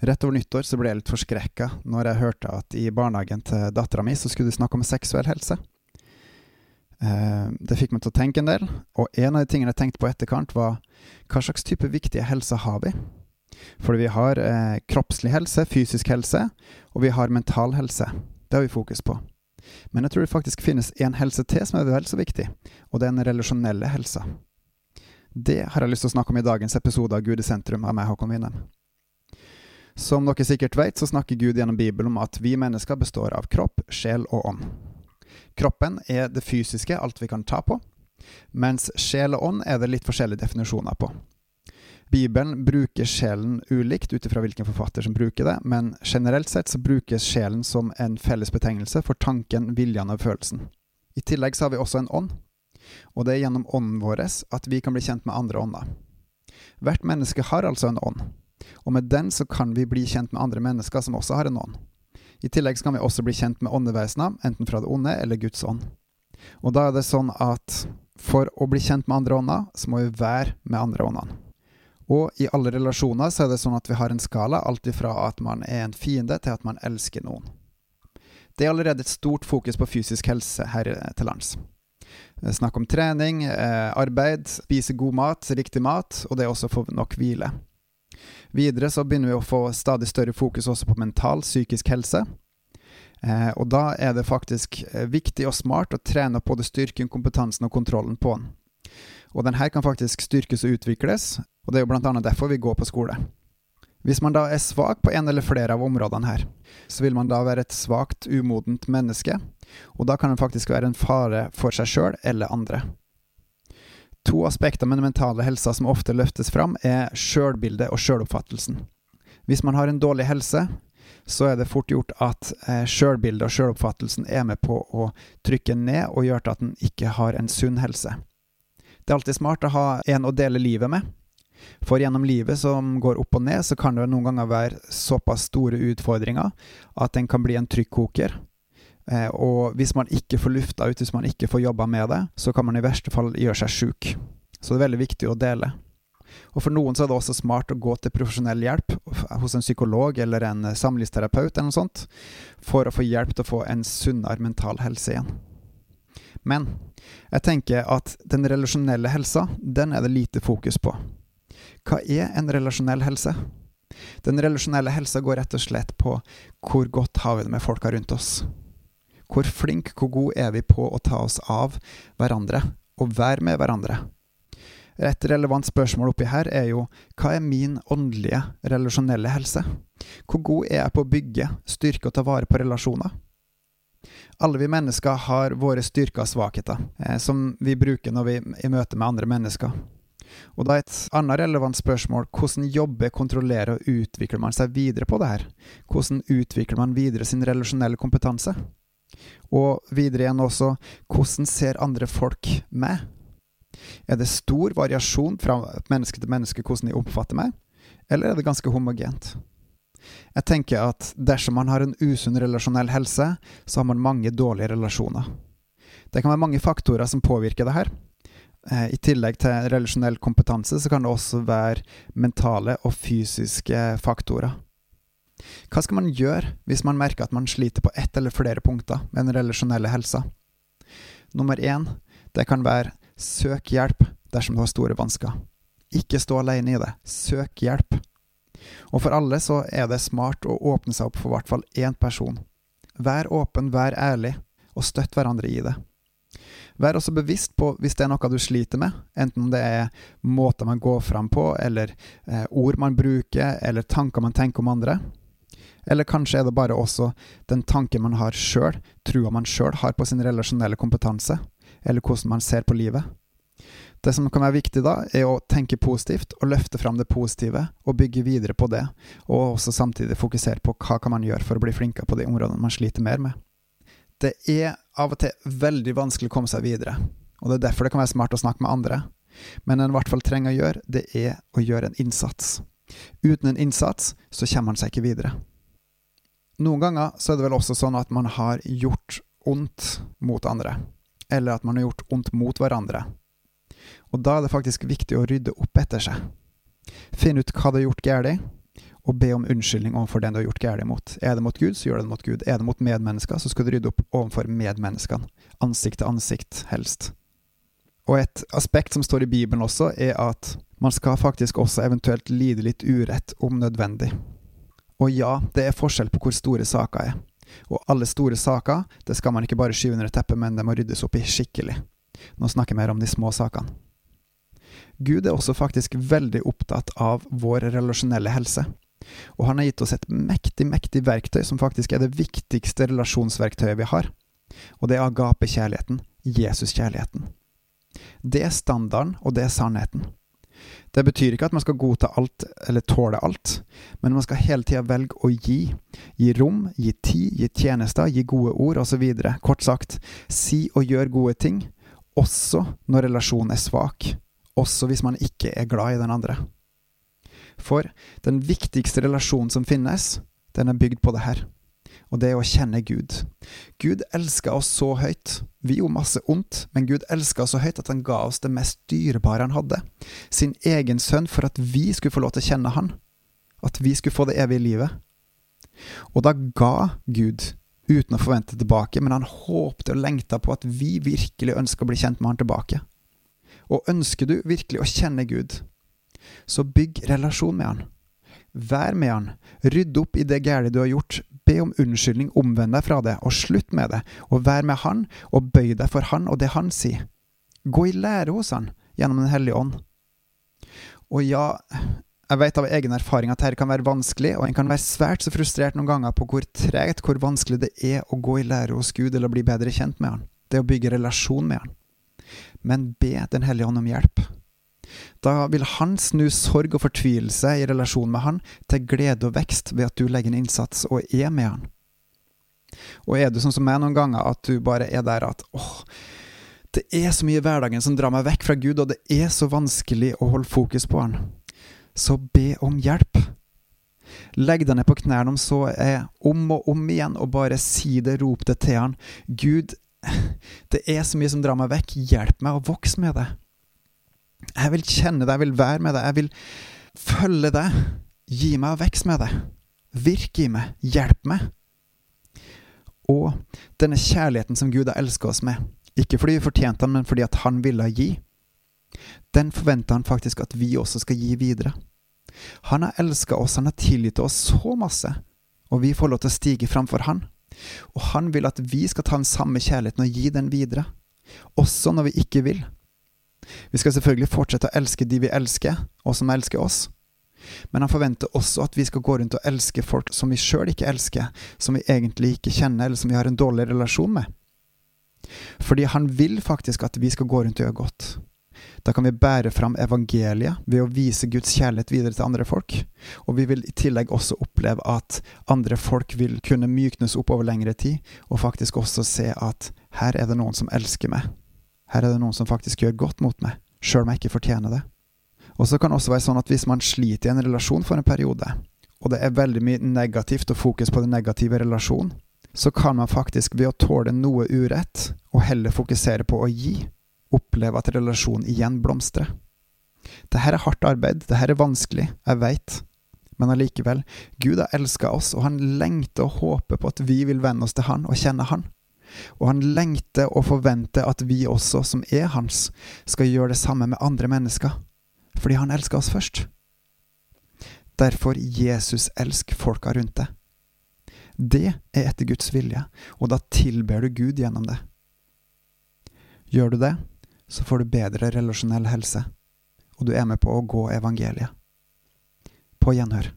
Rett over nyttår så ble jeg litt forskrekka når jeg hørte at i barnehagen til dattera mi så skulle de snakke om seksuell helse. Eh, det fikk meg til å tenke en del, og en av de tingene jeg tenkte på etterkant, var hva slags type viktige helse har vi? Fordi vi har eh, kroppslig helse, fysisk helse, og vi har mental helse. Det har vi fokus på. Men jeg tror det faktisk finnes en helse til som er vel så viktig, og det er den relasjonelle helsa. Det har jeg lyst til å snakke om i dagens episode av Gud i sentrum av meg, Håkon Winnem. Som dere sikkert vet, så snakker Gud gjennom Bibelen om at vi mennesker består av kropp, sjel og ånd. Kroppen er det fysiske, alt vi kan ta på, mens sjel og ånd er det litt forskjellige definisjoner på. Bibelen bruker sjelen ulikt ut ifra hvilken forfatter som bruker det, men generelt sett så brukes sjelen som en felles betegnelse for tanken, viljen og følelsen. I tillegg så har vi også en ånd, og det er gjennom ånden vår at vi kan bli kjent med andre ånder. Hvert menneske har altså en ånd, og med den så kan vi bli kjent med andre mennesker som også har en ånd. I tillegg kan vi også bli kjent med åndevesener, enten fra det onde eller Guds ånd. Og da er det sånn at for å bli kjent med andre ånder, så må vi være med andre åndene. Og i alle relasjoner så er det sånn at vi har en skala, alt ifra at man er en fiende til at man elsker noen. Det er allerede et stort fokus på fysisk helse her til lands. Snakk om trening, eh, arbeid, spise god mat, riktig mat, og det er også å få nok hvile. Videre så begynner vi å få stadig større fokus også på mental, psykisk helse. Eh, og da er det faktisk eh, viktig og smart å trene opp både styrken, kompetansen og kontrollen på den. Og den her kan faktisk styrkes og utvikles, og det er jo blant annet derfor vi går på skole. Hvis man da er svak på en eller flere av områdene her, så vil man da være et svakt, umodent menneske, og da kan det faktisk være en fare for seg sjøl eller andre. To aspekter med den mentale helsa som ofte løftes fram, er sjølbildet og sjøloppfattelsen. Hvis man har en dårlig helse, så er det fort gjort at eh, sjølbildet og sjøloppfattelsen er med på å trykke ned og gjøre at en ikke har en sunn helse. Det er alltid smart å ha en å dele livet med, for gjennom livet som går opp og ned, så kan det noen ganger være såpass store utfordringer at den kan bli en trykkoker. Eh, og hvis man ikke får lufta ut, hvis man ikke får jobba med det, så kan man i verste fall gjøre seg sjuk. Så det er veldig viktig å dele. Og for noen så er det også smart å gå til profesjonell hjelp hos en psykolog eller en samlivsterapeut eller noe sånt, for å få hjelp til å få en sunnere mental helse igjen. Men jeg tenker at den relasjonelle helsa, den er det lite fokus på. Hva er en relasjonell helse? Den relasjonelle helsa går rett og slett på hvor godt har vi det med folka rundt oss. Hvor flink, hvor god er vi på å ta oss av hverandre, og være med hverandre? Et relevant spørsmål oppi her er jo hva er min åndelige, relasjonelle helse? Hvor god er jeg på å bygge, styrke og ta vare på relasjoner? Alle vi mennesker har våre styrker og svakheter, eh, som vi bruker når vi er i møte med andre mennesker. Og da er et annet relevant spørsmål hvordan jobber, kontrollerer og utvikler man seg videre på det her? Hvordan utvikler man videre sin relasjonelle kompetanse? Og videre igjen også, hvordan ser andre folk meg? Er det stor variasjon fra menneske til menneske hvordan de oppfatter meg, eller er det ganske homogent? Jeg tenker at dersom man har en usunn relasjonell helse, så har man mange dårlige relasjoner. Det kan være mange faktorer som påvirker det her, Eh, I tillegg til relasjonell kompetanse, så kan det også være mentale og fysiske faktorer. Hva skal man gjøre hvis man merker at man sliter på ett eller flere punkter med den relasjonelle helsa? Nummer én, det kan være søk hjelp dersom du har store vansker. Ikke stå alene i det. Søk hjelp. Og for alle så er det smart å åpne seg opp for i hvert fall én person. Vær åpen, vær ærlig, og støtt hverandre i det. Vær også bevisst på hvis det er noe du sliter med, enten det er måter man går fram på, eller eh, ord man bruker, eller tanker man tenker om andre. Eller kanskje er det bare også den tanken man har sjøl, trua man sjøl har på sin relasjonelle kompetanse, eller hvordan man ser på livet. Det som kan være viktig da, er å tenke positivt og løfte fram det positive, og bygge videre på det, og også samtidig fokusere på hva kan man gjøre for å bli flinkere på de områdene man sliter mer med. Det er av og til veldig vanskelig å komme seg videre, og det er derfor det kan være smart å snakke med andre. Men en i hvert fall trenger å gjøre, det er å gjøre en innsats. Uten en innsats så kommer man seg ikke videre. Noen ganger så er det vel også sånn at man har gjort ondt mot andre, eller at man har gjort ondt mot hverandre. Og da er det faktisk viktig å rydde opp etter seg. Finne ut hva du har gjort galt, og be om unnskyldning overfor den du har gjort galt mot. Er det mot Gud, så gjør det mot Gud. Er det mot medmennesker, så skal du rydde opp overfor medmenneskene. Ansikt til ansikt, helst. Og et aspekt som står i Bibelen også, er at man skal faktisk også eventuelt lide litt urett om nødvendig. Og ja, det er forskjell på hvor store saker er. Og alle store saker, det skal man ikke bare skyve under teppet, men det må ryddes opp i skikkelig. Nå snakker jeg mer om de små sakene. Gud er også faktisk veldig opptatt av vår relasjonelle helse. Og han har gitt oss et mektig, mektig verktøy som faktisk er det viktigste relasjonsverktøyet vi har. Og det er agape-kjærligheten, Jesus-kjærligheten. Det er standarden, og det er sannheten. Det betyr ikke at man skal godta alt eller tåle alt, men man skal hele tida velge å gi. Gi rom, gi tid, gi tjenester, gi gode ord osv. Kort sagt, si og gjør gode ting, også når relasjonen er svak, også hvis man ikke er glad i den andre. For den viktigste relasjonen som finnes, den er bygd på det her, og det er å kjenne Gud. Gud elsker oss så høyt. Vi gjorde masse ondt, men Gud elska oss så høyt at han ga oss det mest dyrebare han hadde, sin egen sønn, for at vi skulle få lov til å kjenne han, at vi skulle få det evige livet. Og da ga Gud, uten å forvente tilbake, men han håpte og lengta på at vi virkelig ønsker å bli kjent med han tilbake. Og ønsker du virkelig å kjenne Gud, så bygg relasjon med han. Vær med han, rydd opp i det gærne du har gjort, be om unnskyldning, omvend deg fra det, og slutt med det, og vær med han, og bøy deg for han og det han sier. Gå i lære hos han, gjennom Den hellige ånd. Og ja, jeg vet av egen erfaring at dette kan være vanskelig, og en kan være svært så frustrert noen ganger på hvor tregt, hvor vanskelig det er å gå i lære hos Gud eller bli bedre kjent med han. Det å bygge relasjon med han. Men be Den hellige ånd om hjelp. Da vil han snu sorg og fortvilelse i relasjon med han til glede og vekst ved at du legger en innsats og er med han. Og er du sånn som meg noen ganger, at du bare er der at åh, det er så mye i hverdagen som drar meg vekk fra Gud, og det er så vanskelig å holde fokus på han, så be om hjelp. Legg deg ned på knærne om så er om og om igjen, og bare si det, rop det til han. Gud, det er så mye som drar meg vekk, hjelp meg å vokse med det. Jeg vil kjenne deg, jeg vil være med deg, jeg vil følge deg. Gi meg vekst med deg. Virk i meg. Hjelp meg. Og denne kjærligheten som Gud har elsket oss med, ikke fordi vi fortjente den, men fordi at han ville gi, den forventer han faktisk at vi også skal gi videre. Han har elsket oss, han har tilgitt oss så masse, og vi får lov til å stige framfor han. Og han vil at vi skal ta den samme kjærligheten og gi den videre, også når vi ikke vil. Vi skal selvfølgelig fortsette å elske de vi elsker, og som elsker oss. Men han forventer også at vi skal gå rundt og elske folk som vi sjøl ikke elsker, som vi egentlig ikke kjenner, eller som vi har en dårlig relasjon med. Fordi han vil faktisk at vi skal gå rundt og gjøre godt. Da kan vi bære fram evangeliet ved å vise Guds kjærlighet videre til andre folk. Og vi vil i tillegg også oppleve at andre folk vil kunne myknes opp over lengre tid, og faktisk også se at her er det noen som elsker meg. Her er det noen som faktisk gjør godt mot meg, sjøl om jeg ikke fortjener det. Og så kan det også være sånn at hvis man sliter i en relasjon for en periode, og det er veldig mye negativt og fokus på den negative relasjonen, så kan man faktisk ved å tåle noe urett, og heller fokusere på å gi, oppleve at relasjonen igjen blomstrer. Dette er hardt arbeid, dette er vanskelig, jeg veit, men allikevel, Gud har elska oss, og han lengter og håper på at vi vil venne oss til Han og kjenne Han og han lengter og forventer at vi også, som er hans, skal gjøre det samme med andre mennesker, fordi han elsker oss først. Derfor Jesus elsk folka rundt deg. Det er etter Guds vilje, og da tilber du Gud gjennom det. Gjør du det, så får du bedre relasjonell helse, og du er med på å gå evangeliet. På gjenhør.